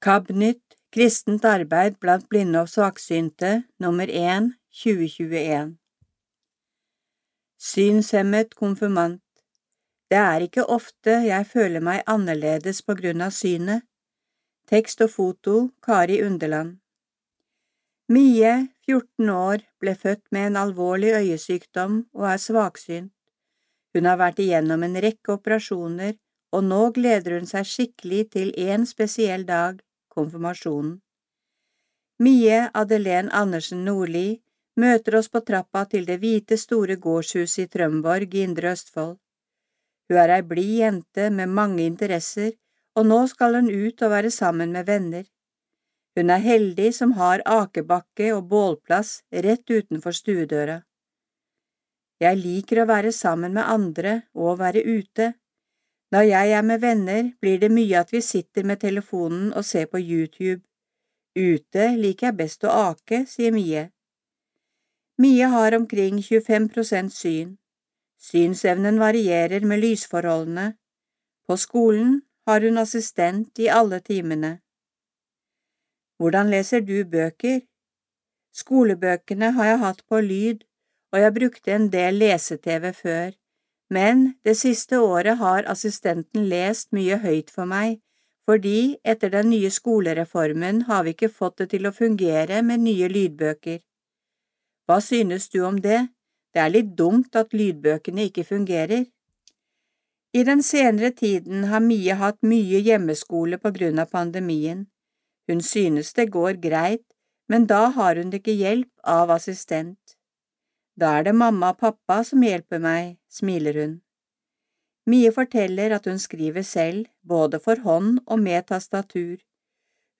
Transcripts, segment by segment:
KAB-nytt Kristent arbeid blant blinde og svaksynte nummer 1 2021 Synshemmet konfirmant Det er ikke ofte jeg føler meg annerledes på grunn av synet. Tekst og foto Kari Underland Mie, 14 år, ble født med en alvorlig øyesykdom og er svaksynt. Hun har vært igjennom en rekke operasjoner, og nå gleder hun seg skikkelig til en spesiell dag, konfirmasjonen. Mie Adelén Andersen Nordli møter oss på trappa til det hvite, store gårdshuset i Trømborg i Indre Østfold. Hun er ei blid jente med mange interesser, og nå skal hun ut og være sammen med venner. Hun er heldig som har akebakke og bålplass rett utenfor stuedøra. Jeg liker å være sammen med andre og å være ute. Når jeg er med venner, blir det mye at vi sitter med telefonen og ser på YouTube. Ute liker jeg best å ake, sier Mie. Mie har omkring 25 prosent syn. Synsevnen varierer med lysforholdene. På skolen har hun assistent i alle timene. Hvordan leser du bøker? Skolebøkene har jeg hatt på lyd, og jeg brukte en del lese-TV før, men det siste året har assistenten lest mye høyt for meg, fordi etter den nye skolereformen har vi ikke fått det til å fungere med nye lydbøker. Hva synes du om det? Det er litt dumt at lydbøkene ikke fungerer. I den senere tiden har Mie hatt mye hjemmeskole på grunn av pandemien. Hun synes det går greit, men da har hun ikke hjelp av assistent. Da er det mamma og pappa som hjelper meg, smiler hun. Mie forteller at hun skriver selv, både for hånd og med tastatur.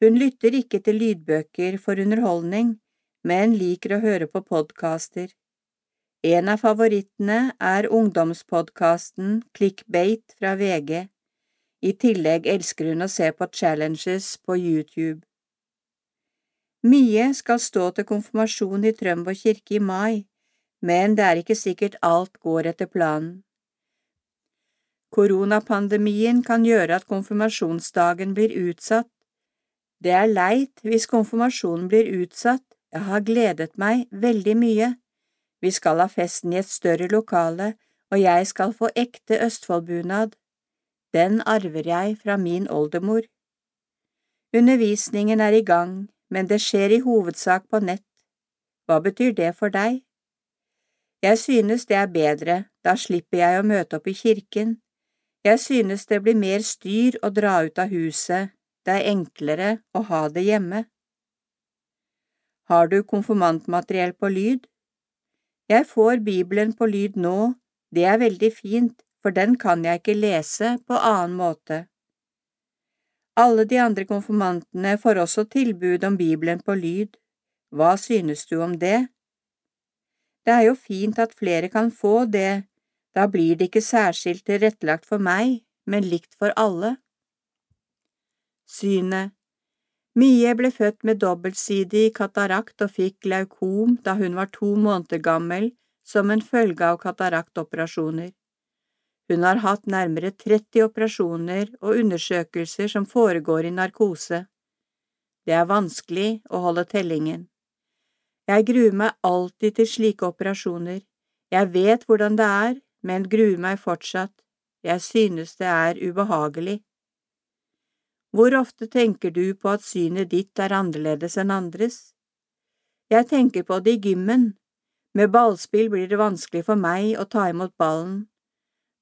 Hun lytter ikke til lydbøker for underholdning, men liker å høre på podkaster. En av favorittene er ungdomspodkasten Clickbait fra VG. I tillegg elsker hun å se på challenges på YouTube. Mie skal stå til konfirmasjon i Trømborg kirke i mai, men det er ikke sikkert alt går etter planen. Koronapandemien kan gjøre at konfirmasjonsdagen blir utsatt. Det er leit hvis konfirmasjonen blir utsatt, jeg har gledet meg veldig mye. Vi skal ha festen i et større lokale, og jeg skal få ekte Østfoldbunad. Den arver jeg fra min oldemor. Undervisningen er i gang, men det skjer i hovedsak på nett. Hva betyr det for deg? Jeg synes det er bedre, da slipper jeg å møte opp i kirken. Jeg synes det blir mer styr å dra ut av huset, det er enklere å ha det hjemme. Har du konfirmantmateriell på lyd? Jeg får Bibelen på lyd nå, det er veldig fint, for den kan jeg ikke lese på annen måte. Alle de andre konfirmantene får også tilbud om Bibelen på lyd. Hva synes du om det? Det er jo fint at flere kan få det, da blir det ikke særskilt tilrettelagt for meg, men likt for alle. Synet Mie ble født med dobbeltsidig katarakt og fikk glaukom da hun var to måneder gammel som en følge av kataraktoperasjoner. Hun har hatt nærmere 30 operasjoner og undersøkelser som foregår i narkose. Det er vanskelig å holde tellingen. Jeg gruer meg alltid til slike operasjoner. Jeg vet hvordan det er, men gruer meg fortsatt. Jeg synes det er ubehagelig. Hvor ofte tenker du på at synet ditt er annerledes enn andres? Jeg tenker på det i gymmen. Med ballspill blir det vanskelig for meg å ta imot ballen.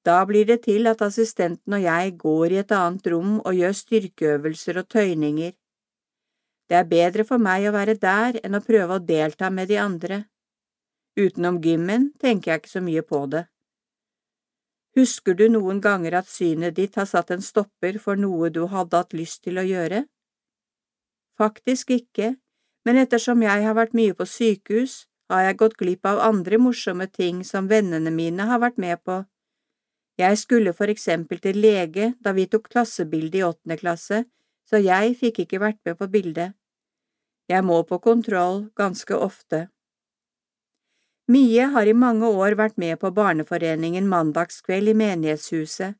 Da blir det til at assistenten og jeg går i et annet rom og gjør styrkeøvelser og tøyninger. Det er bedre for meg å være der enn å prøve å delta med de andre. Utenom gymmen tenker jeg ikke så mye på det. Husker du noen ganger at synet ditt har satt en stopper for noe du hadde hatt lyst til å gjøre? Faktisk ikke, men ettersom jeg har vært mye på sykehus, har jeg gått glipp av andre morsomme ting som vennene mine har vært med på. Jeg skulle for eksempel til lege da vi tok klassebilde i åttende klasse, så jeg fikk ikke vært med på bildet. Jeg må på kontroll ganske ofte. Mie har i mange år vært med på Barneforeningen Mandagskveld i menighetshuset.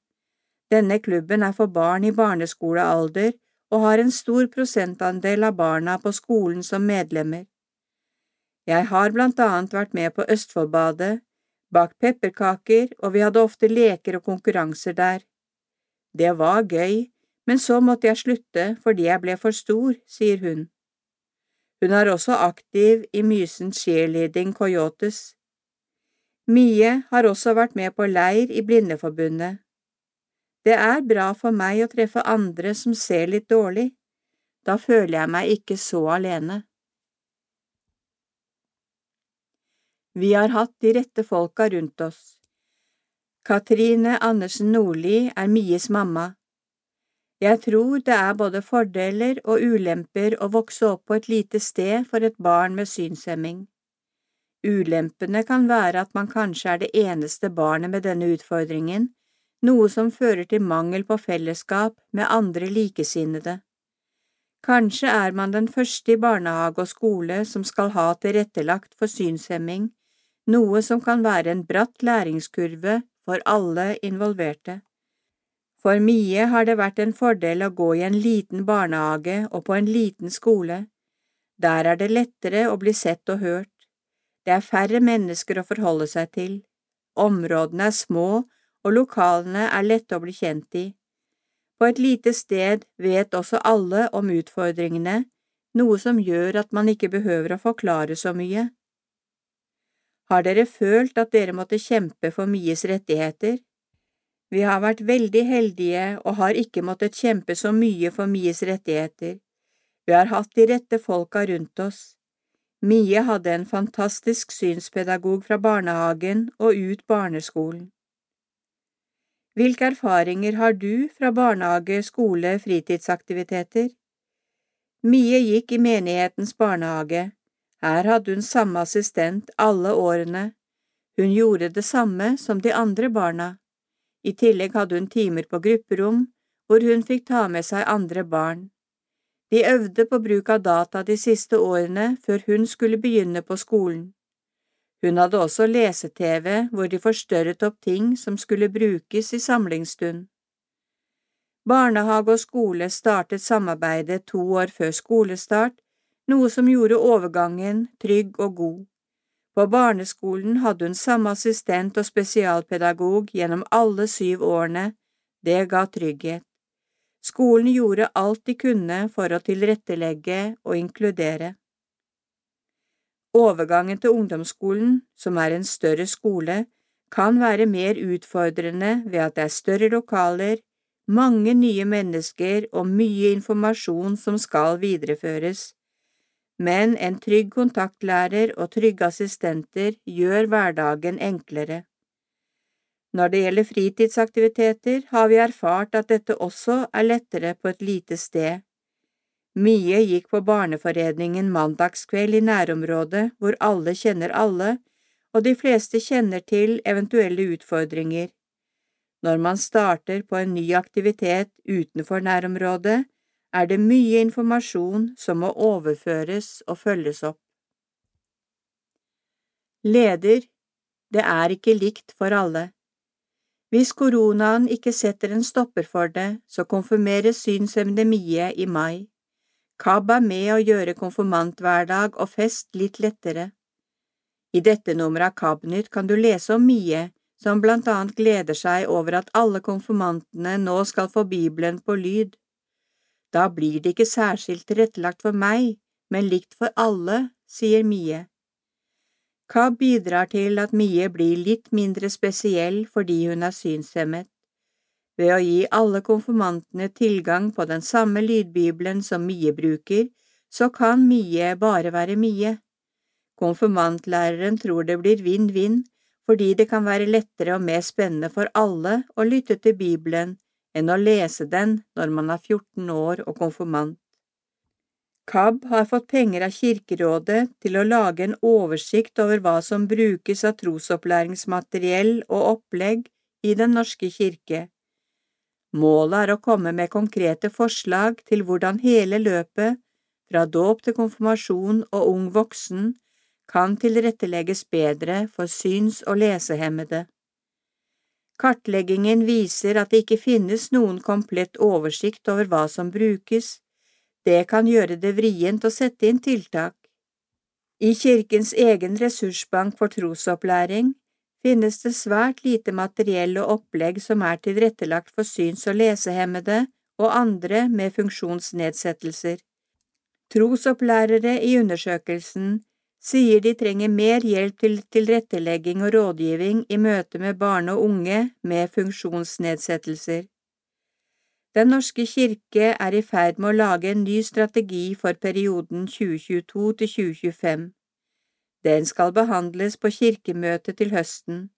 Denne klubben er for barn i barneskolealder og har en stor prosentandel av barna på skolen som medlemmer. Jeg har blant annet vært med på Østfoldbadet, bakt pepperkaker, og vi hadde ofte leker og konkurranser der. Det var gøy, men så måtte jeg slutte fordi jeg ble for stor, sier hun. Hun er også aktiv i Mysen Cheerleading Coyotes. Mie har også vært med på leir i Blindeforbundet. Det er bra for meg å treffe andre som ser litt dårlig. Da føler jeg meg ikke så alene. Vi har hatt de rette folka rundt oss. Katrine Andersen Nordli er Mies mamma. Jeg tror det er både fordeler og ulemper å vokse opp på et lite sted for et barn med synshemming. Ulempene kan være at man kanskje er det eneste barnet med denne utfordringen, noe som fører til mangel på fellesskap med andre likesinnede. Kanskje er man den første i barnehage og skole som skal ha tilrettelagt for synshemming, noe som kan være en bratt læringskurve for alle involverte. For Mie har det vært en fordel å gå i en liten barnehage og på en liten skole. Der er det lettere å bli sett og hørt. Det er færre mennesker å forholde seg til. Områdene er små, og lokalene er lette å bli kjent i. På et lite sted vet også alle om utfordringene, noe som gjør at man ikke behøver å forklare så mye. Har dere følt at dere måtte kjempe for Mies rettigheter? Vi har vært veldig heldige og har ikke måttet kjempe så mye for Mies rettigheter. Vi har hatt de rette folka rundt oss. Mie hadde en fantastisk synspedagog fra barnehagen og ut barneskolen. Hvilke erfaringer har du fra barnehage, skole, fritidsaktiviteter? Mie gikk i menighetens barnehage. Her hadde hun samme assistent alle årene. Hun gjorde det samme som de andre barna. I tillegg hadde hun timer på grupperom, hvor hun fikk ta med seg andre barn. De øvde på bruk av data de siste årene før hun skulle begynne på skolen. Hun hadde også lese-TV hvor de forstørret opp ting som skulle brukes i samlingsstund. Barnehage og skole startet samarbeidet to år før skolestart noe som gjorde overgangen trygg og god. På barneskolen hadde hun samme assistent og spesialpedagog gjennom alle syv årene, det ga trygghet. Skolen gjorde alt de kunne for å tilrettelegge og inkludere. Overgangen til ungdomsskolen, som er en større skole, kan være mer utfordrende ved at det er større lokaler, mange nye mennesker og mye informasjon som skal videreføres men en trygg kontaktlærer og trygge assistenter gjør hverdagen enklere. Når det gjelder fritidsaktiviteter, har vi erfart at dette også er lettere på et lite sted. Mye gikk på barneforeningen mandagskveld i nærområdet hvor alle kjenner alle, og de fleste kjenner til eventuelle utfordringer. Når man starter på en ny aktivitet utenfor nærområdet, er det mye informasjon som må overføres og følges opp. Leder, det er ikke likt for alle. Hvis koronaen ikke setter en stopper for det, så konfirmeres synshemmede Mie i mai. KAB er med å gjøre konfirmanthverdag og fest litt lettere. I dette nummeret av KAB-nytt kan du lese om Mie, som blant annet gleder seg over at alle konfirmantene nå skal få Bibelen på lyd. Da blir det ikke særskilt tilrettelagt for meg, men likt for alle, sier Mie. KAB bidrar til at Mie blir litt mindre spesiell fordi hun er synshemmet. Ved å gi alle konfirmantene tilgang på den samme lydbibelen som Mie bruker, så kan Mie bare være Mie. Konfirmantlæreren tror det blir vinn-vinn, fordi det kan være lettere og mer spennende for alle å lytte til Bibelen enn å lese den når man er 14 år og konfirmant. KAB har fått penger av Kirkerådet til å lage en oversikt over hva som brukes av trosopplæringsmateriell og opplegg i Den norske kirke. Målet er å komme med konkrete forslag til hvordan hele løpet, fra dåp til konfirmasjon og ung voksen, kan tilrettelegges bedre for syns- og lesehemmede. Kartleggingen viser at det ikke finnes noen komplett oversikt over hva som brukes, Det kan gjøre det vrient å sette inn tiltak. I kirkens egen ressursbank for trosopplæring finnes det svært lite materiell og opplegg som er tilrettelagt for syns- og lesehemmede og andre med funksjonsnedsettelser. Trosopplærere i undersøkelsen sier de trenger mer hjelp til tilrettelegging og rådgivning i møte med barn og unge med funksjonsnedsettelser. Den norske kirke er i ferd med å lage en ny strategi for perioden 2022 til 2025. Den skal behandles på kirkemøtet til høsten.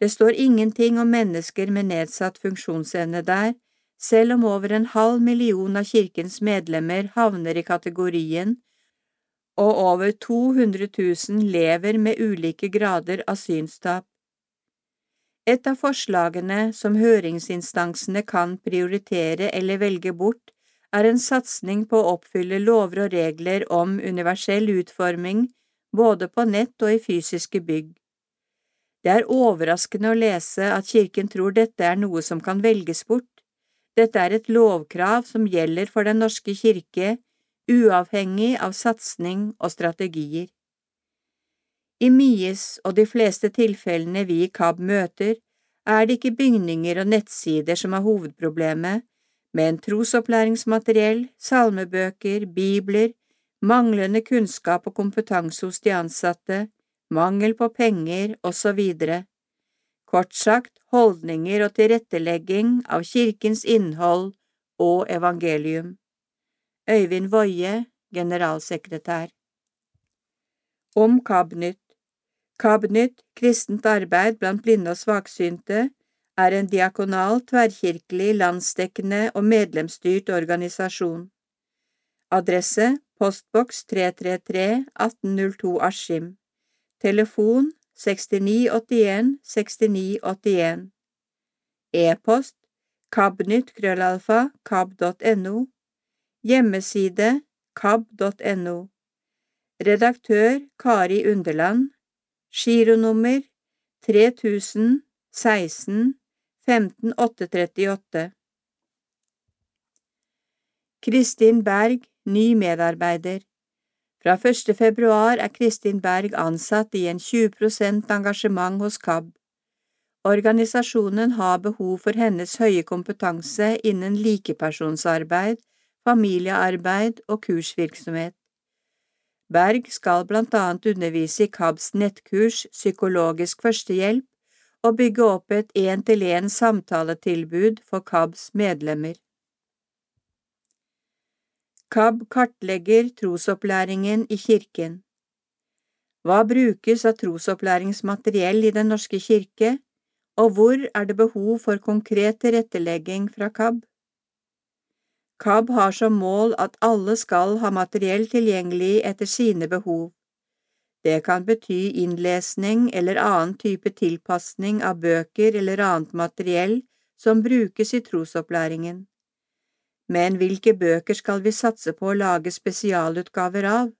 Det står ingenting om mennesker med nedsatt funksjonsevne der, selv om over en halv million av kirkens medlemmer havner i kategorien, og over 200 000 lever med ulike grader av synstap. Et av forslagene som høringsinstansene kan prioritere eller velge bort, er en satsing på å oppfylle lover og regler om universell utforming både på nett og i fysiske bygg. Det er overraskende å lese at kirken tror dette er noe som kan velges bort. Dette er et lovkrav som gjelder for Den norske kirke, uavhengig av satsing og strategier. I Mies og de fleste tilfellene vi i KAB møter, er det ikke bygninger og nettsider som er hovedproblemet, men trosopplæringsmateriell, salmebøker, bibler, manglende kunnskap og kompetanse hos de ansatte, mangel på penger osv. Kort sagt holdninger og tilrettelegging av kirkens innhold og evangelium. Øyvind Woie, generalsekretær. Om KABNYTT KABNYTT, kristent arbeid blant blinde og svaksynte, er en diakonal, tverrkirkelig, landsdekkende og medlemsstyrt organisasjon. Adresse postboks 333 1802 Askim. Telefon 6981 6981. E-post kabnytt krøllalfa kab.no. Hjemmeside kab.no. Redaktør Kari Underland Gironummer 3016 15838 Kristin Berg, ny medarbeider Fra 1. februar er Kristin Berg ansatt i en 20% engasjement hos KAB. Organisasjonen har behov for hennes høye kompetanse innen likepersonsarbeid, familiearbeid og kursvirksomhet. Berg skal blant annet undervise i KABs nettkurs Psykologisk førstehjelp og bygge opp et én-til-én samtaletilbud for KABs medlemmer. KAB kartlegger trosopplæringen i kirken. Hva brukes av trosopplæringsmateriell i Den norske kirke, og hvor er det behov for konkret tilrettelegging fra KAB? KAB har som mål at alle skal ha materiell tilgjengelig etter sine behov. Det kan bety innlesning eller annen type tilpasning av bøker eller annet materiell som brukes i trosopplæringen. Men hvilke bøker skal vi satse på å lage spesialutgaver av?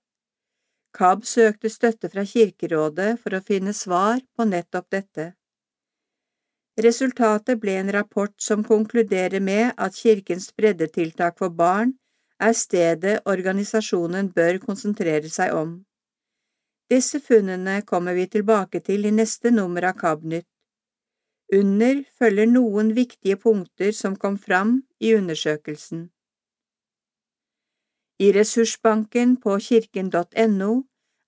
KAB søkte støtte fra Kirkerådet for å finne svar på nettopp dette. Resultatet ble en rapport som konkluderer med at Kirkens breddetiltak for barn er stedet organisasjonen bør konsentrere seg om. Disse funnene kommer vi tilbake til i neste nummer av KABNYTT. Under følger noen viktige punkter som kom fram i undersøkelsen. I ressursbanken på kirken.no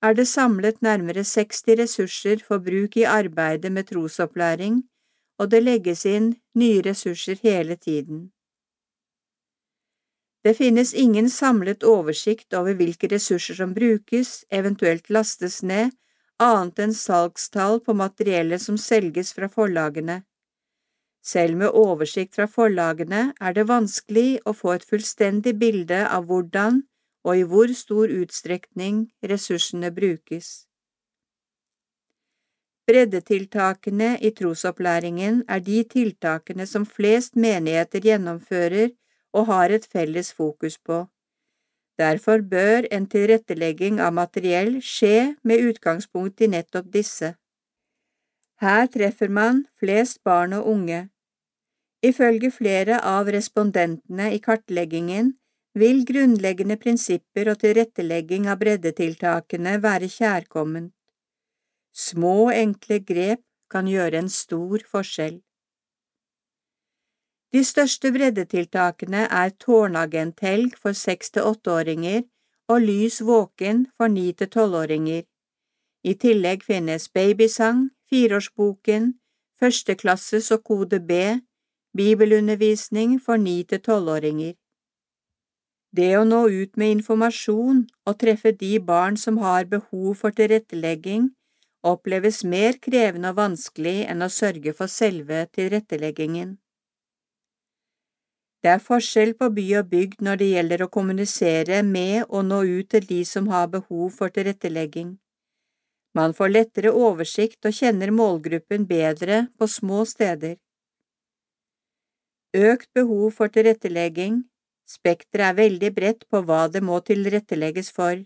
er det samlet nærmere 60 ressurser for bruk i arbeidet med trosopplæring og det legges inn nye ressurser hele tiden. Det finnes ingen samlet oversikt over hvilke ressurser som brukes, eventuelt lastes ned, annet enn salgstall på materiellet som selges fra forlagene. Selv med oversikt fra forlagene er det vanskelig å få et fullstendig bilde av hvordan og i hvor stor utstrekning ressursene brukes. Breddetiltakene i trosopplæringen er de tiltakene som flest menigheter gjennomfører og har et felles fokus på. Derfor bør en tilrettelegging av materiell skje med utgangspunkt i nettopp disse. Her treffer man flest barn og unge. Ifølge flere av respondentene i kartleggingen vil grunnleggende prinsipper og tilrettelegging av breddetiltakene være kjærkomment. Små, enkle grep kan gjøre en stor forskjell. De største breddetiltakene er tårnagenthelg for seks til åtteåringer og lys våken for ni til tolvåringer. I tillegg finnes babysang, fireårsboken, førsteklasses og kode B, bibelundervisning for ni til tolvåringer. Det å nå ut med informasjon og treffe de barn som har behov for tilrettelegging, oppleves mer krevende og vanskelig enn å sørge for selve tilretteleggingen. Det er forskjell på by og bygd når det gjelder å kommunisere med og nå ut til de som har behov for tilrettelegging. Man får lettere oversikt og kjenner målgruppen bedre på små steder. Økt behov for tilrettelegging, spekteret er veldig bredt på hva det må tilrettelegges for,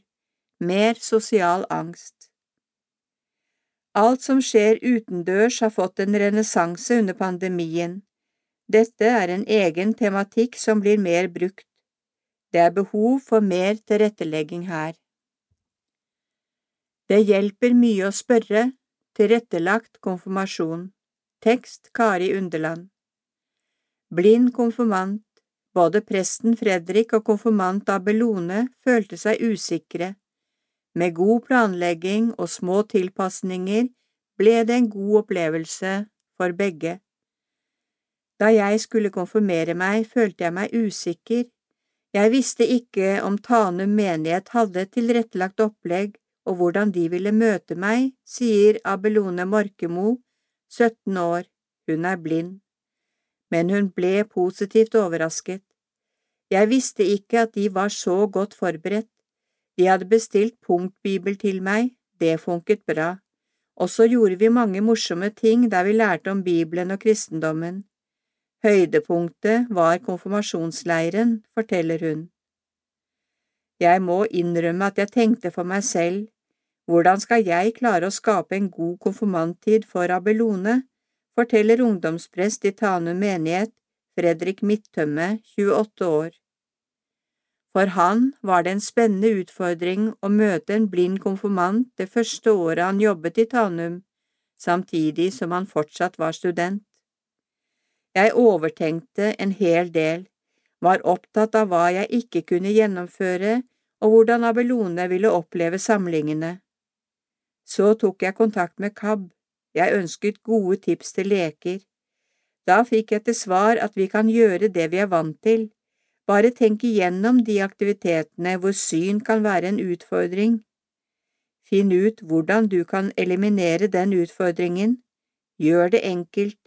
mer sosial angst. Alt som skjer utendørs har fått en renessanse under pandemien. Dette er en egen tematikk som blir mer brukt. Det er behov for mer tilrettelegging her. Det hjelper mye å spørre. Tilrettelagt konfirmasjon. Tekst Kari Underland. Blind konfirmant. Både presten Fredrik og konfirmant Abelone følte seg usikre. Med god planlegging og små tilpasninger ble det en god opplevelse for begge. Da jeg skulle konfirmere meg, følte jeg meg usikker. Jeg visste ikke om Tanum menighet hadde et tilrettelagt opplegg og hvordan de ville møte meg, sier Abelone Morkemo, 17 år, hun er blind. Men hun ble positivt overrasket. Jeg visste ikke at de var så godt forberedt. De hadde bestilt punktbibel til meg, det funket bra, og så gjorde vi mange morsomme ting der vi lærte om Bibelen og kristendommen. Høydepunktet var konfirmasjonsleiren, forteller hun. Jeg må innrømme at jeg tenkte for meg selv, hvordan skal jeg klare å skape en god konfirmanttid for Abelone, forteller ungdomsprest i Tanum menighet, Fredrik Midtømme, 28 år. For han var det en spennende utfordring å møte en blind konfirmant det første året han jobbet i Tanum, samtidig som han fortsatt var student. Jeg overtenkte en hel del, var opptatt av hva jeg ikke kunne gjennomføre og hvordan Abelone ville oppleve samlingene. Så tok jeg kontakt med KAB, jeg ønsket gode tips til leker. Da fikk jeg til svar at vi kan gjøre det vi er vant til, bare tenk igjennom de aktivitetene hvor syn kan være en utfordring. Finn ut hvordan du kan eliminere den utfordringen. Gjør det enkelt.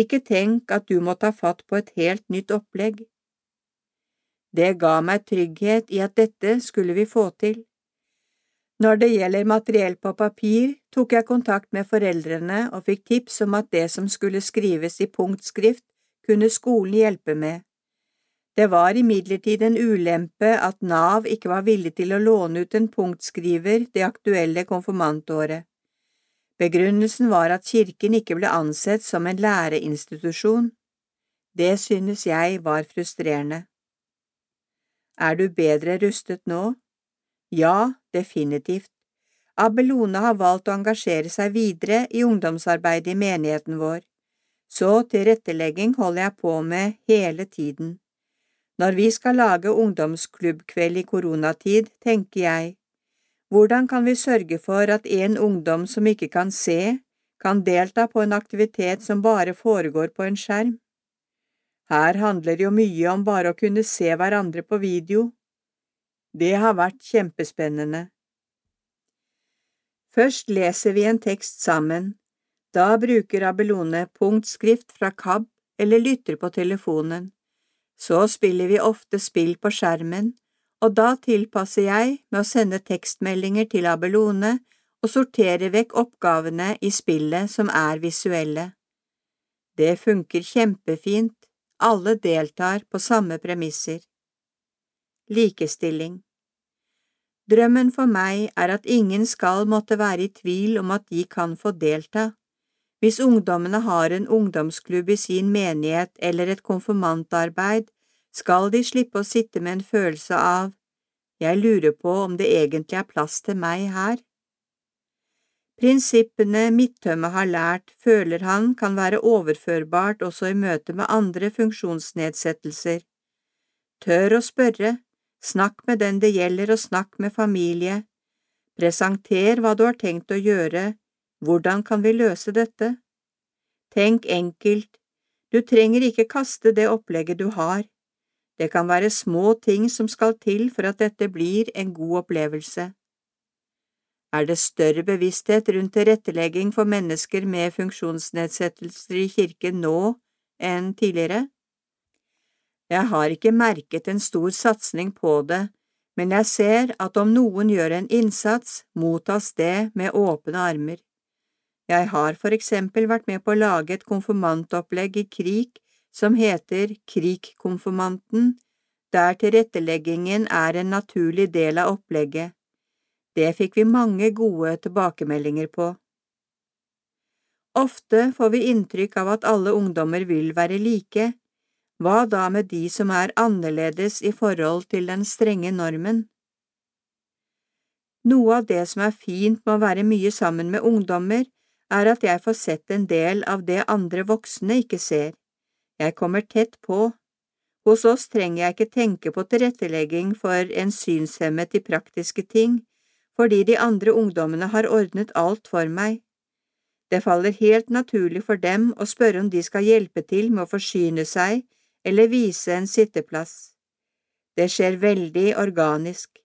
Ikke tenk at du må ta fatt på et helt nytt opplegg. Det ga meg trygghet i at dette skulle vi få til. Når det gjelder materiell på papir, tok jeg kontakt med foreldrene og fikk tips om at det som skulle skrives i punktskrift, kunne skolen hjelpe med. Det var imidlertid en ulempe at Nav ikke var villig til å låne ut en punktskriver det aktuelle konfirmantåret. Begrunnelsen var at kirken ikke ble ansett som en læreinstitusjon. Det synes jeg var frustrerende. Er du bedre rustet nå? Ja, definitivt. Abelone har valgt å engasjere seg videre i ungdomsarbeidet i menigheten vår, så tilrettelegging holder jeg på med hele tiden. Når vi skal lage ungdomsklubbkveld i koronatid, tenker jeg, hvordan kan vi sørge for at en ungdom som ikke kan se, kan delta på en aktivitet som bare foregår på en skjerm? Her handler det jo mye om bare å kunne se hverandre på video. Det har vært kjempespennende. Først leser vi en tekst sammen. Da bruker Abelone punktskrift fra KAB eller lytter på telefonen. Så spiller vi ofte spill på skjermen, og da tilpasser jeg med å sende tekstmeldinger til Abelone og sortere vekk oppgavene i spillet som er visuelle. Det funker kjempefint, alle deltar på samme premisser. Likestilling Drømmen for meg er at ingen skal måtte være i tvil om at de kan få delta. Hvis ungdommene har en ungdomsklubb i sin menighet eller et konfirmantarbeid, skal de slippe å sitte med en følelse av jeg lurer på om det egentlig er plass til meg her. Prinsippene Midtømme har lært, føler han kan være overførbart også i møte med andre funksjonsnedsettelser. Tør å spørre, snakk med den det gjelder og snakk med familie. Presenter hva du har tenkt å gjøre, hvordan kan vi løse dette? Tenk enkelt, du trenger ikke kaste det opplegget du har. Det kan være små ting som skal til for at dette blir en god opplevelse. Er det større bevissthet rundt tilrettelegging for mennesker med funksjonsnedsettelser i kirken nå enn tidligere? Jeg har ikke merket en stor satsing på det, men jeg ser at om noen gjør en innsats, mottas det med åpne armer. Jeg har for eksempel vært med på å lage et konfirmantopplegg i Krik som heter Krikkonfirmanten, der tilretteleggingen er en naturlig del av opplegget. Det fikk vi mange gode tilbakemeldinger på. Ofte får vi inntrykk av at alle ungdommer vil være like. Hva da med de som er annerledes i forhold til den strenge normen? Noe av det som er fint med å være mye sammen med ungdommer, er at jeg får sett en del av det andre voksne ikke ser. Jeg kommer tett på. Hos oss trenger jeg ikke tenke på tilrettelegging for en synshemmet i praktiske ting, fordi de andre ungdommene har ordnet alt for meg. Det faller helt naturlig for dem å spørre om de skal hjelpe til med å forsyne seg eller vise en sitteplass. Det skjer veldig organisk.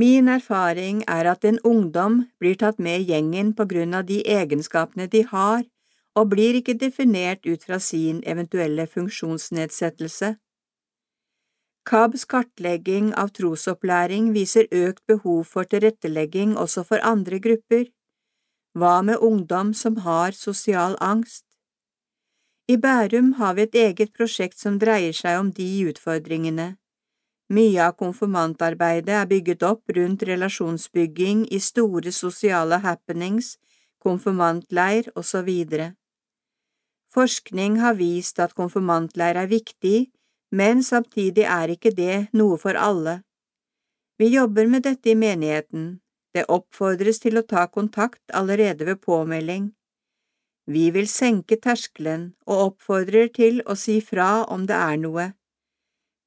Min erfaring er at en ungdom blir tatt med i gjengen på grunn av de egenskapene de har, og blir ikke definert ut fra sin eventuelle funksjonsnedsettelse. KABs kartlegging av trosopplæring viser økt behov for tilrettelegging også for andre grupper. Hva med ungdom som har sosial angst? I Bærum har vi et eget prosjekt som dreier seg om de utfordringene. Mye av konfirmantarbeidet er bygget opp rundt relasjonsbygging i store sosiale happenings, konfirmantleir osv. Forskning har vist at konfirmantleir er viktig men samtidig er ikke det noe for alle. Vi jobber med dette i menigheten, det oppfordres til å ta kontakt allerede ved påmelding. Vi vil senke terskelen og oppfordrer til å si fra om det er noe.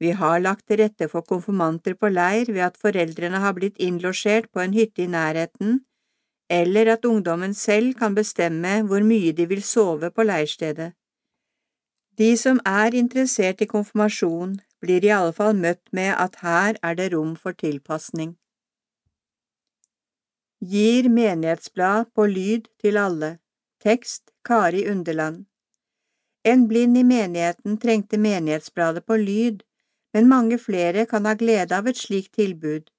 Vi har lagt til rette for konfirmanter på leir ved at foreldrene har blitt innlosjert på en hytte i nærheten, eller at ungdommen selv kan bestemme hvor mye de vil sove på leirstedet. De som er interessert i konfirmasjon, blir i alle fall møtt med at her er det rom for tilpasning. Gir menighetsblad på lyd til alle. Tekst Kari Underland. En blind i menigheten trengte menighetsbladet på lyd, men mange flere kan ha glede av et slikt tilbud.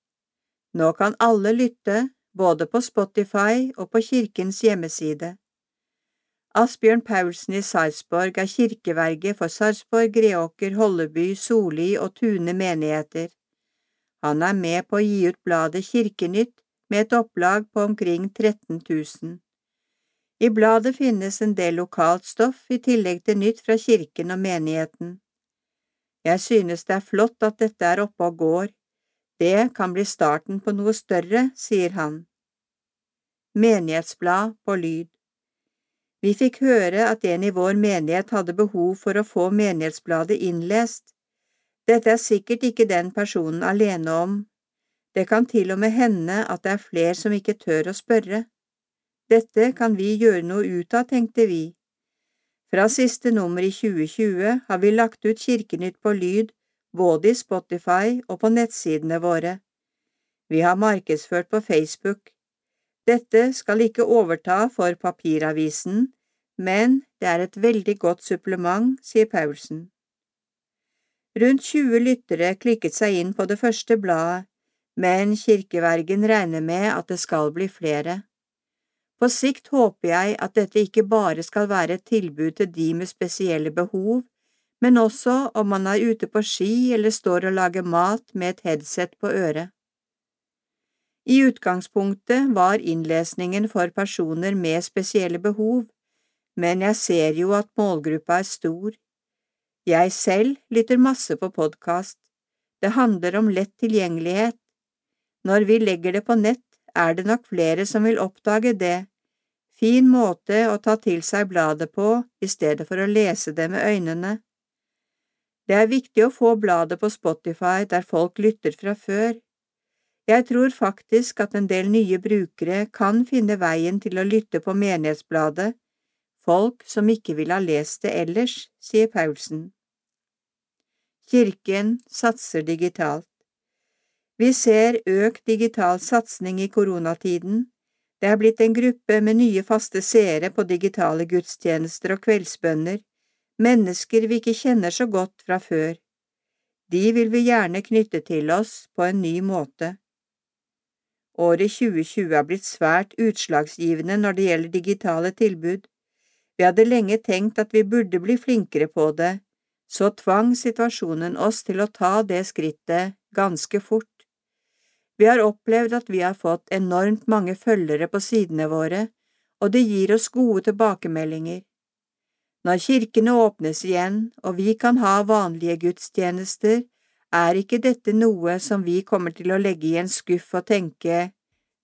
Nå kan alle lytte, både på Spotify og på kirkens hjemmeside. Asbjørn Paulsen i Sarpsborg er kirkeverge for Sarpsborg, Greåker, Holleby, Soli og Tune menigheter. Han er med på å gi ut bladet Kirkenytt med et opplag på omkring 13 000. I bladet finnes en del lokalt stoff i tillegg til nytt fra kirken og menigheten. Jeg synes det er flott at dette er oppe og går. Det kan bli starten på noe større, sier han. Menighetsblad på lyd. Vi fikk høre at en i vår menighet hadde behov for å få menighetsbladet innlest. Dette er sikkert ikke den personen alene om. Det kan til og med hende at det er flere som ikke tør å spørre. Dette kan vi gjøre noe ut av, tenkte vi. Fra siste nummer i 2020 har vi lagt ut Kirkenytt på lyd både i Spotify og på nettsidene våre. Vi har markedsført på Facebook. Dette skal ikke overta for papiravisen, men det er et veldig godt supplement, sier Paulsen. Rundt 20 lyttere klikket seg inn på det første bladet, men kirkevergen regner med at det skal bli flere. På sikt håper jeg at dette ikke bare skal være et tilbud til de med spesielle behov, men også om man er ute på ski eller står og lager mat med et headset på øret. I utgangspunktet var innlesningen for personer med spesielle behov, men jeg ser jo at målgruppa er stor. Jeg selv lytter masse på podkast. Det handler om lett tilgjengelighet. Når vi legger det på nett, er det nok flere som vil oppdage det. Fin måte å ta til seg bladet på i stedet for å lese det med øynene. Det er viktig å få bladet på Spotify der folk lytter fra før. Jeg tror faktisk at en del nye brukere kan finne veien til å lytte på Menighetsbladet, folk som ikke ville ha lest det ellers, sier Paulsen. Kirken satser digitalt. Vi ser økt digital satsing i koronatiden. Det er blitt en gruppe med nye faste seere på digitale gudstjenester og kveldsbønner, mennesker vi ikke kjenner så godt fra før. De vil vi gjerne knytte til oss på en ny måte. Året 2020 er blitt svært utslagsgivende når det gjelder digitale tilbud. Vi hadde lenge tenkt at vi burde bli flinkere på det, så tvang situasjonen oss til å ta det skrittet ganske fort. Vi har opplevd at vi har fått enormt mange følgere på sidene våre, og det gir oss gode tilbakemeldinger. Når kirkene åpnes igjen og vi kan ha vanlige gudstjenester, er ikke dette noe som vi kommer til å legge i en skuff og tenke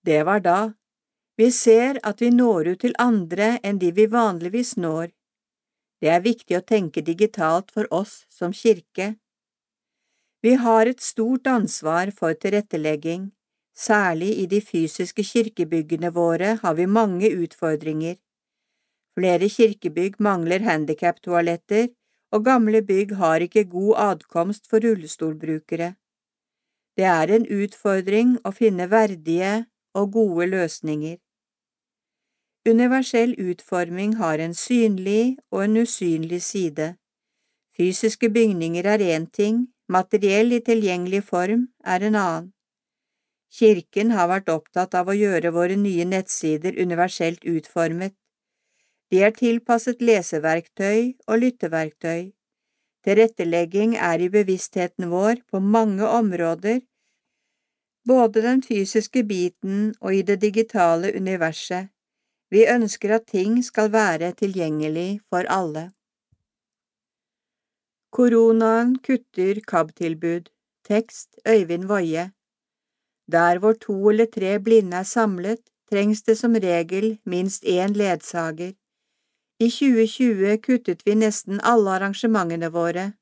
det var da. Vi ser at vi når ut til andre enn de vi vanligvis når. Det er viktig å tenke digitalt for oss som kirke. Vi har et stort ansvar for tilrettelegging, særlig i de fysiske kirkebyggene våre har vi mange utfordringer. Flere kirkebygg mangler handikaptoaletter, og gamle bygg har ikke god adkomst for rullestolbrukere. Det er en utfordring å finne verdige og gode løsninger. Universell utforming har en synlig og en usynlig side. Fysiske bygninger er én ting, materiell i tilgjengelig form er en annen. Kirken har vært opptatt av å gjøre våre nye nettsider universelt utformet. De er tilpasset leseverktøy og lytteverktøy. Tilrettelegging er i bevisstheten vår på mange områder, både den fysiske biten og i det digitale universet. Vi ønsker at ting skal være tilgjengelig for alle. Koronaen kutter KAB-tilbud. Tekst Øyvind Woie. Der hvor to eller tre blinde er samlet, trengs det som regel minst én ledsager. I 2020 kuttet vi nesten alle arrangementene våre.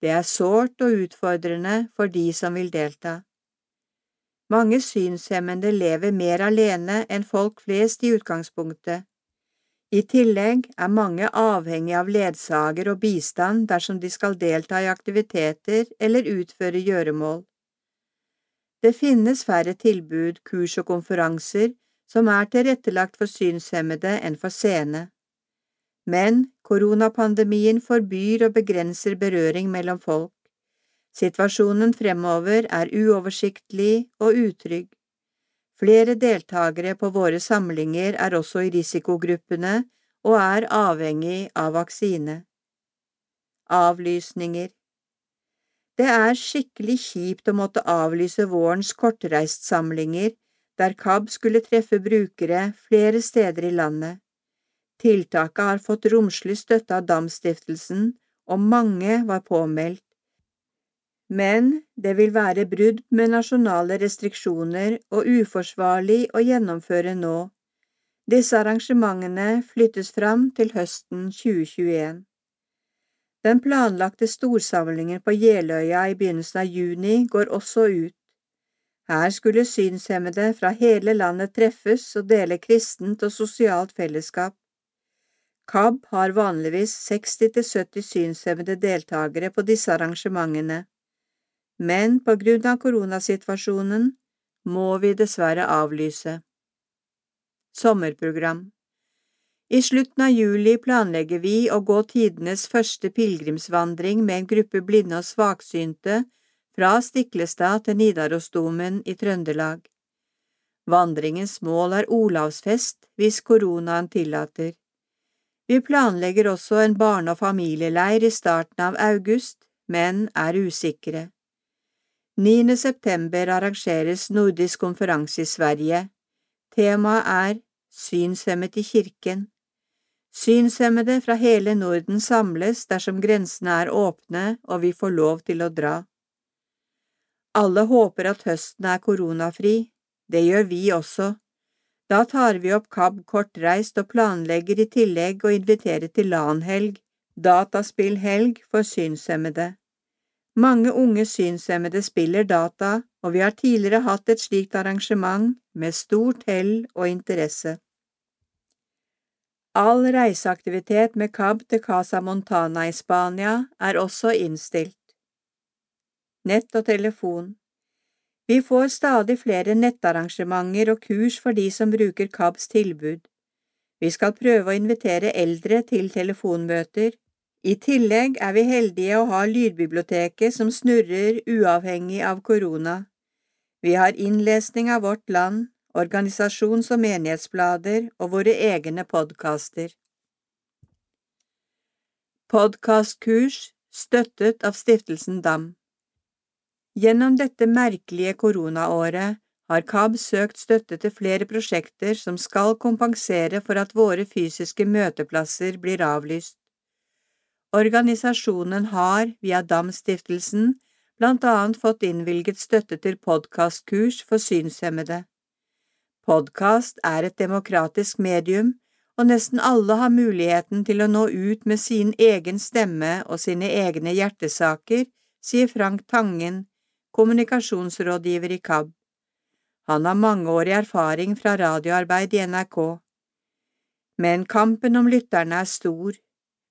Det er sårt og utfordrende for de som vil delta. Mange synshemmede lever mer alene enn folk flest i utgangspunktet. I tillegg er mange avhengig av ledsager og bistand dersom de skal delta i aktiviteter eller utføre gjøremål. Det finnes færre tilbud, kurs og konferanser som er tilrettelagt for synshemmede enn for seende. Men koronapandemien forbyr og begrenser berøring mellom folk. Situasjonen fremover er uoversiktlig og utrygg. Flere deltakere på våre samlinger er også i risikogruppene og er avhengig av vaksine. Avlysninger Det er skikkelig kjipt å måtte avlyse vårens kortreistsamlinger der KAB skulle treffe brukere flere steder i landet. Tiltaket har fått romslig støtte av Damstiftelsen, og mange var påmeldt men det vil være brudd med nasjonale restriksjoner og uforsvarlig å gjennomføre nå. Disse arrangementene flyttes fram til høsten 2021. Den planlagte storsamlingen på Jeløya i begynnelsen av juni går også ut. Her skulle synshemmede fra hele landet treffes og dele kristent og sosialt fellesskap. KAB har vanligvis 60–70 synshemmede deltakere på disse arrangementene men på grunn av koronasituasjonen må vi dessverre avlyse. Sommerprogram I slutten av juli planlegger vi å gå tidenes første pilegrimsvandring med en gruppe blinde og svaksynte fra Stiklestad til Nidarosdomen i Trøndelag. Vandringens mål er Olavsfest hvis koronaen tillater. Vi planlegger også en barne- og familieleir i starten av august, men er usikre. 9. september arrangeres nordisk konferanse i Sverige. Temaet er Synshemmet i kirken. Synshemmede fra hele Norden samles dersom grensene er åpne og vi får lov til å dra. Alle håper at høsten er koronafri, det gjør vi også. Da tar vi opp KAB kortreist og planlegger i tillegg å invitere til LAN-helg, dataspillhelg for synshemmede. Mange unge synshemmede spiller data, og vi har tidligere hatt et slikt arrangement med stort hell og interesse. All reiseaktivitet med KAB til Casa Montana i Spania er også innstilt. Nett og telefon Vi får stadig flere nettarrangementer og kurs for de som bruker KABs tilbud. Vi skal prøve å invitere eldre til telefonmøter. I tillegg er vi heldige å ha lydbiblioteket som snurrer uavhengig av korona. Vi har innlesning av Vårt Land, organisasjons- og menighetsblader og våre egne podkaster. Podkastkurs støttet av Stiftelsen DAM Gjennom dette merkelige koronaåret har KAB søkt støtte til flere prosjekter som skal kompensere for at våre fysiske møteplasser blir avlyst. Organisasjonen har, via DAM-stiftelsen, blant annet fått innvilget støtte til podkastkurs for synshemmede. Podkast er et demokratisk medium, og nesten alle har muligheten til å nå ut med sin egen stemme og sine egne hjertesaker, sier Frank Tangen, kommunikasjonsrådgiver i KAB. Han har mangeårig erfaring fra radioarbeid i NRK. Men kampen om lytterne er stor.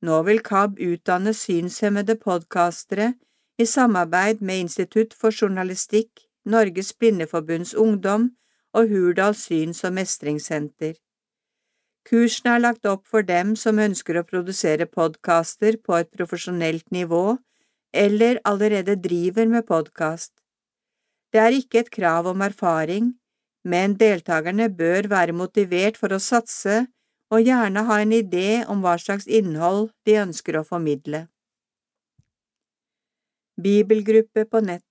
Nå vil KAB utdanne synshemmede podkastere i samarbeid med Institutt for journalistikk, Norges Blindeforbunds Ungdom og Hurdal syns- og mestringssenter. Kursene er lagt opp for dem som ønsker å produsere podkaster på et profesjonelt nivå, eller allerede driver med podkast. Det er ikke et krav om erfaring, men deltakerne bør være motivert for å satse og gjerne ha en idé om hva slags innhold de ønsker å formidle. Bibelgruppe på nett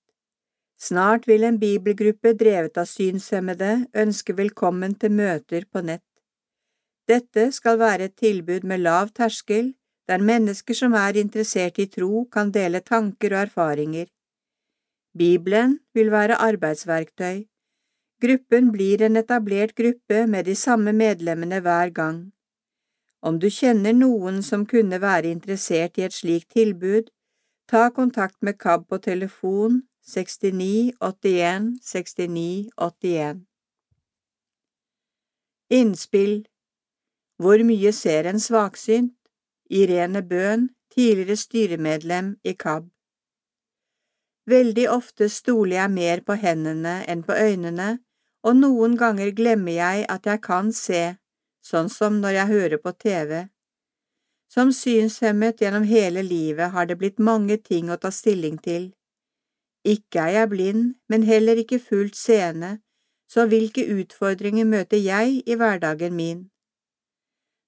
Snart vil en bibelgruppe drevet av synshemmede ønske velkommen til møter på nett. Dette skal være et tilbud med lav terskel, der mennesker som er interessert i tro, kan dele tanker og erfaringer. Bibelen vil være arbeidsverktøy. Gruppen blir en etablert gruppe med de samme medlemmene hver gang. Om du kjenner noen som kunne være interessert i et slikt tilbud, ta kontakt med KAB på telefon 69 81 69 81 Innspill Hvor mye ser en svaksynt? Irene Bøhn, tidligere styremedlem i KAB Veldig ofte stoler jeg mer på hendene enn på øynene, og noen ganger glemmer jeg at jeg kan se, sånn som når jeg hører på TV. Som synshemmet gjennom hele livet har det blitt mange ting å ta stilling til. Ikke er jeg blind, men heller ikke fullt seende, så hvilke utfordringer møter jeg i hverdagen min?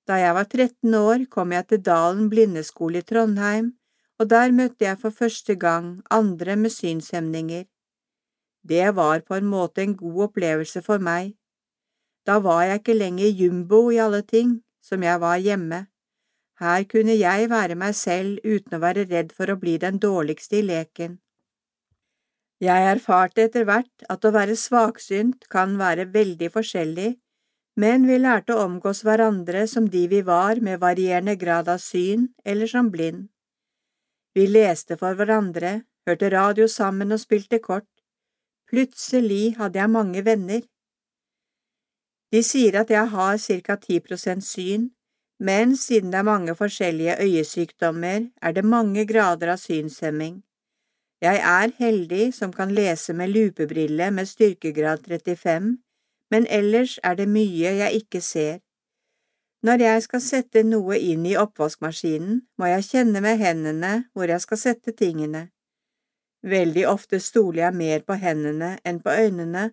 Da jeg var 13 år, kom jeg til Dalen blindeskole i Trondheim, og der møtte jeg for første gang andre med synshemninger. Det var på en måte en god opplevelse for meg. Da var jeg ikke lenger jumbo i alle ting, som jeg var hjemme. Her kunne jeg være meg selv uten å være redd for å bli den dårligste i leken. Jeg erfarte etter hvert at å være svaksynt kan være veldig forskjellig, men vi lærte å omgås hverandre som de vi var med varierende grad av syn eller som blind. Vi leste for hverandre, hørte radio sammen og spilte kort. Plutselig hadde jeg mange venner. De sier at jeg har ca 10 prosent syn, men siden det er mange forskjellige øyesykdommer, er det mange grader av synshemming. Jeg er heldig som kan lese med lupebrille med styrkegrad 35, men ellers er det mye jeg ikke ser. Når jeg skal sette noe inn i oppvaskmaskinen, må jeg kjenne med hendene hvor jeg skal sette tingene. Veldig ofte stoler jeg mer på hendene enn på øynene,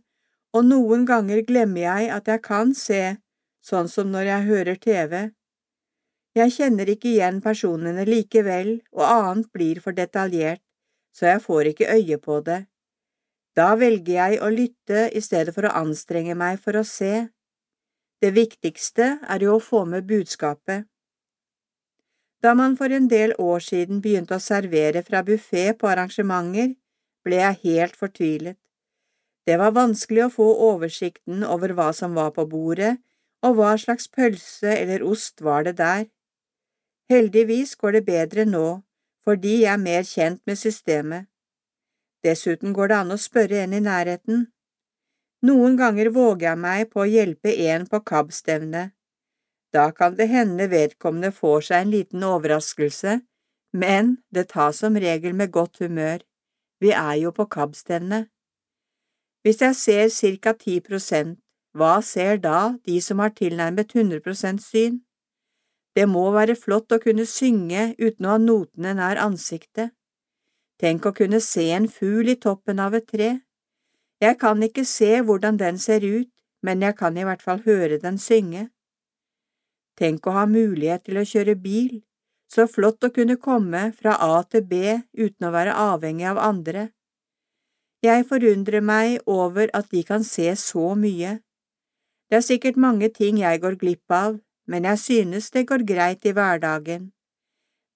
og noen ganger glemmer jeg at jeg kan se, sånn som når jeg hører TV. Jeg kjenner ikke igjen personene likevel, og annet blir for detaljert så jeg får ikke øye på det. Da velger jeg å lytte i stedet for å anstrenge meg for å se. Det viktigste er jo å få med budskapet. Da man for en del år siden begynte å servere fra buffé på arrangementer, ble jeg helt fortvilet. Det var vanskelig å få oversikten over hva som var på bordet, og hva slags pølse eller ost var det der. Heldigvis går det bedre nå, fordi jeg er mer kjent med systemet. Dessuten går det an å spørre en i nærheten. Noen ganger våger jeg meg på å hjelpe en på KAB-stevnet. Da kan det hende vedkommende får seg en liten overraskelse, men det tas som regel med godt humør. Vi er jo på KAB-stevne. Hvis jeg ser cirka 10 prosent, hva ser da de som har tilnærmet 100 prosent syn? Det må være flott å kunne synge uten å ha notene nær ansiktet. Tenk å kunne se en fugl i toppen av et tre. Jeg kan ikke se hvordan den ser ut, men jeg kan i hvert fall høre den synge. Tenk å ha mulighet til å kjøre bil, så flott å kunne komme fra A til B uten å være avhengig av andre. Jeg forundrer meg over at de kan se så mye. Det er sikkert mange ting jeg går glipp av, men jeg synes det går greit i hverdagen.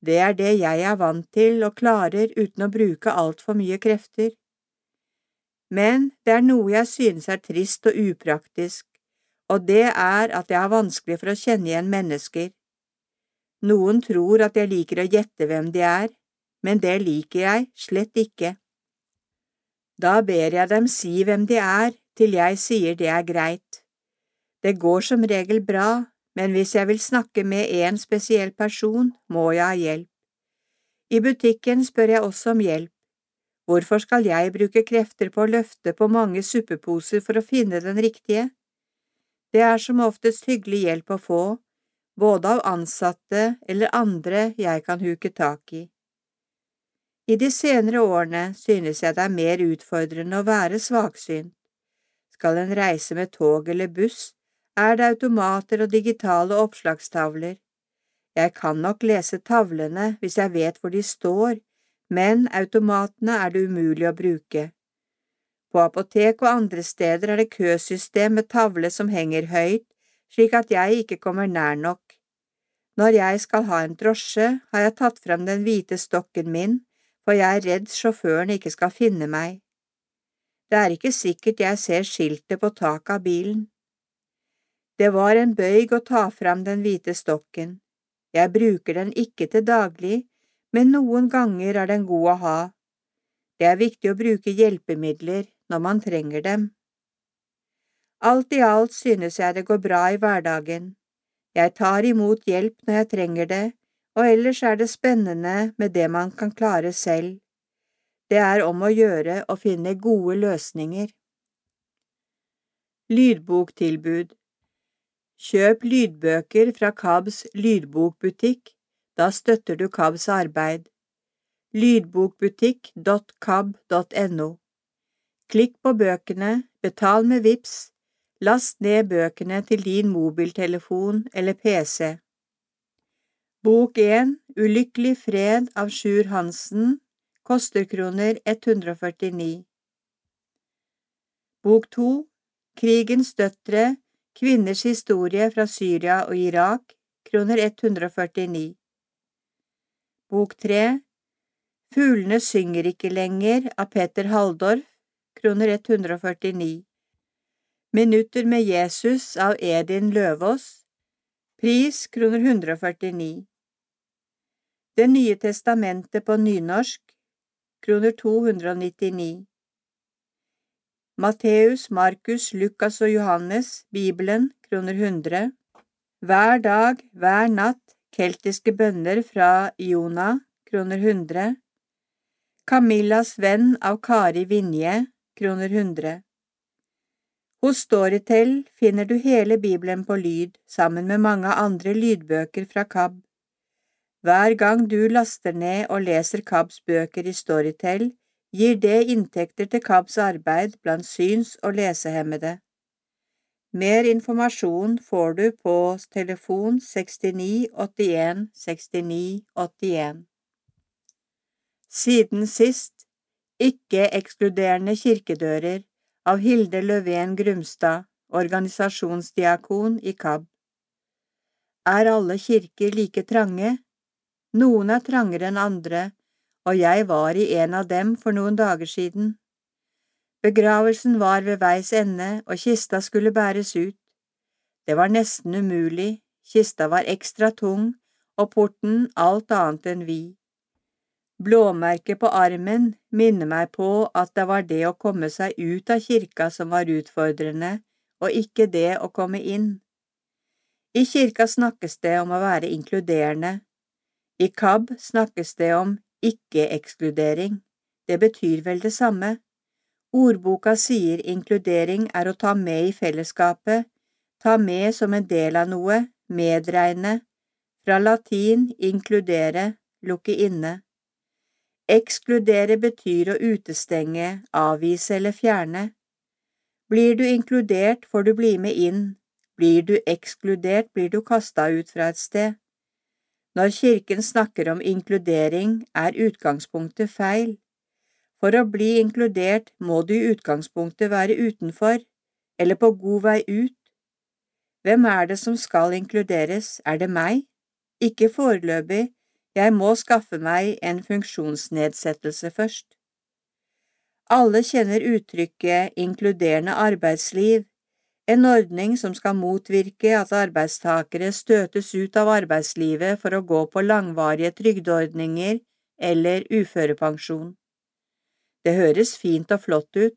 Det er det jeg er vant til og klarer uten å bruke altfor mye krefter. Men det er noe jeg synes er trist og upraktisk, og det er at jeg har vanskelig for å kjenne igjen mennesker. Noen tror at jeg liker å gjette hvem de er, men det liker jeg slett ikke. Da ber jeg dem si hvem de er, til jeg sier det er greit. Det går som regel bra, men hvis jeg vil snakke med en spesiell person, må jeg ha hjelp. I butikken spør jeg også om hjelp. Hvorfor skal jeg bruke krefter på å løfte på mange suppeposer for å finne den riktige? Det er som oftest hyggelig hjelp å få, både av ansatte eller andre jeg kan huke tak i. I de senere årene synes jeg det er mer utfordrende å være svaksynt. Skal en reise med tog eller buss, er det automater og digitale oppslagstavler. Jeg kan nok lese tavlene hvis jeg vet hvor de står, men automatene er det umulig å bruke. På apotek og andre steder er det køsystem med tavle som henger høyt, slik at jeg ikke kommer nær nok. Når jeg skal ha en drosje, har jeg tatt frem den hvite stokken min, for jeg er redd sjåføren ikke skal finne meg. Det er ikke sikkert jeg ser skiltet på taket av bilen. Det var en bøyg å ta frem den hvite stokken. Jeg bruker den ikke til daglig, men noen ganger er den god å ha. Det er viktig å bruke hjelpemidler når man trenger dem. Alt i alt synes jeg det går bra i hverdagen. Jeg tar imot hjelp når jeg trenger det, og ellers er det spennende med det man kan klare selv. Det er om å gjøre å finne gode løsninger. Lydboktilbud Kjøp lydbøker fra KABs lydbokbutikk, da støtter du KABs arbeid. Lydbokbutikk.kab.no Klikk på bøkene, betal med VIPS, last ned bøkene til din mobiltelefon eller PC. Bok 1 Ulykkelig fred av Sjur Hansen koster kroner 149. Bok 2 Krigens døtre Kvinners historie fra Syria og Irak, kroner 149. Bok 3 Fuglene synger ikke lenger av Peter Halldorf, kroner 149. Minutter med Jesus av Edin Løvaas, pris kroner 149. Det nye testamentet på nynorsk, kroner 299. Matteus, Markus, Lukas og Johannes, Bibelen, kroner 100. Hver dag, hver natt, keltiske bønner fra Jona, kroner 100. Camillas venn av Kari Vinje, kroner 100. Hos Storytel finner du hele Bibelen på lyd, sammen med mange andre lydbøker fra KAB. Hver gang du laster ned og leser KABs bøker i Storytel, gir det inntekter til KABs arbeid blant syns- og lesehemmede. Mer informasjon får du på telefon 69 81 69 81. Siden sist Ikke-ekskluderende kirkedører av Hilde Løven Grumstad, organisasjonsdiakon i KAB. Er alle kirker like trange? Noen er trangere enn andre, og jeg var i en av dem for noen dager siden. Begravelsen var ved veis ende, og kista skulle bæres ut. Det var nesten umulig, kista var ekstra tung, og porten alt annet enn vid. Blåmerket på armen minner meg på at det var det å komme seg ut av kirka som var utfordrende, og ikke det å komme inn. I kirka snakkes det om å være inkluderende. I KAB snakkes det om ikke-ekskludering. Det betyr vel det samme. Ordboka sier inkludering er å ta med i fellesskapet, ta med som en del av noe, medregne, fra latin inkludere, lukke inne. Ekskludere betyr å utestenge, avvise eller fjerne. Blir du inkludert, får du bli med inn, blir du ekskludert, blir du kasta ut fra et sted. Når Kirken snakker om inkludering, er utgangspunktet feil. For å bli inkludert må du i utgangspunktet være utenfor, eller på god vei ut. Hvem er det som skal inkluderes, er det meg? Ikke foreløpig, jeg må skaffe meg en funksjonsnedsettelse først. Alle kjenner uttrykket inkluderende arbeidsliv, en ordning som skal motvirke at arbeidstakere støtes ut av arbeidslivet for å gå på langvarige trygdeordninger eller uførepensjon. Det høres fint og flott ut,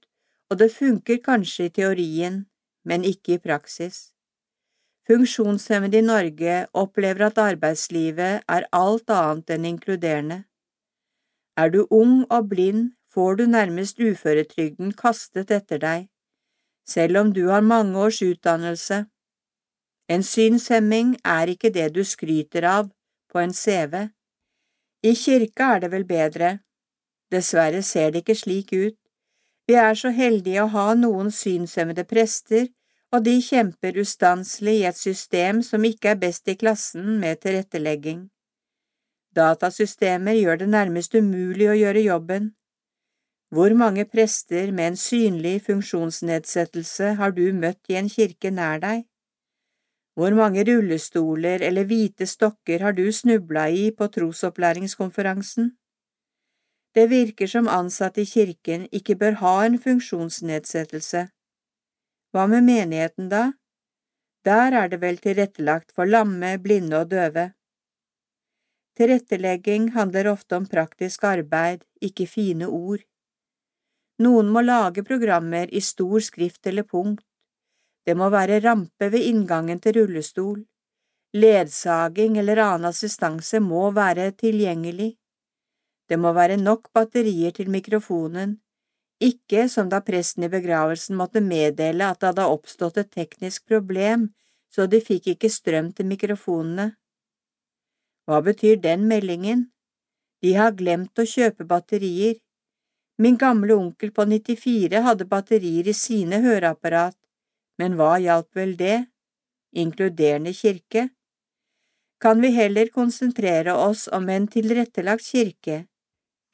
og det funker kanskje i teorien, men ikke i praksis. Funksjonshemmede i Norge opplever at arbeidslivet er alt annet enn inkluderende. Er du ung og blind, får du nærmest uføretrygden kastet etter deg selv om du har mange års utdannelse. En synshemming er ikke det du skryter av på en CV. I kirka er det vel bedre. Dessverre ser det ikke slik ut. Vi er så heldige å ha noen synshemmede prester, og de kjemper ustanselig i et system som ikke er best i klassen med tilrettelegging. Datasystemer gjør det nærmest umulig å gjøre jobben. Hvor mange prester med en synlig funksjonsnedsettelse har du møtt i en kirke nær deg? Hvor mange rullestoler eller hvite stokker har du snubla i på trosopplæringskonferansen? Det virker som ansatte i kirken ikke bør ha en funksjonsnedsettelse. Hva med menigheten, da? Der er det vel tilrettelagt for lamme, blinde og døve. Tilrettelegging handler ofte om praktisk arbeid, ikke fine ord. Noen må lage programmer i stor skrift eller punkt. Det må være rampe ved inngangen til rullestol. Ledsaging eller annen assistanse må være tilgjengelig. Det må være nok batterier til mikrofonen, ikke som da presten i begravelsen måtte meddele at det hadde oppstått et teknisk problem, så de fikk ikke strøm til mikrofonene. Hva betyr den meldingen? De har glemt å kjøpe batterier. Min gamle onkel på 94 hadde batterier i sine høreapparat, men hva hjalp vel det, inkluderende kirke? Kan vi heller konsentrere oss om en tilrettelagt kirke?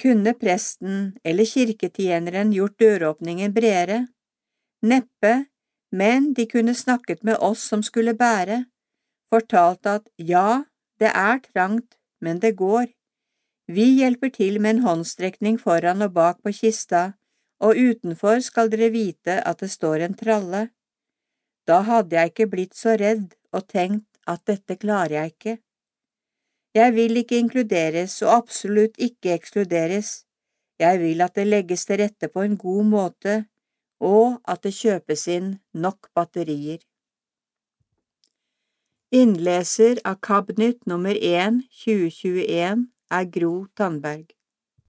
Kunne presten eller kirketjeneren gjort døråpningen bredere? Neppe, men de kunne snakket med oss som skulle bære, fortalt at ja, det er trangt, men det går. Vi hjelper til med en håndstrekning foran og bak på kista, og utenfor skal dere vite at det står en tralle. Da hadde jeg ikke blitt så redd og tenkt at dette klarer jeg ikke. Jeg vil ikke inkluderes og absolutt ikke ekskluderes. Jeg vil at det legges til rette på en god måte, og at det kjøpes inn nok batterier. Innleser av KABNYT nummer 1 2021 er Gro Tandberg.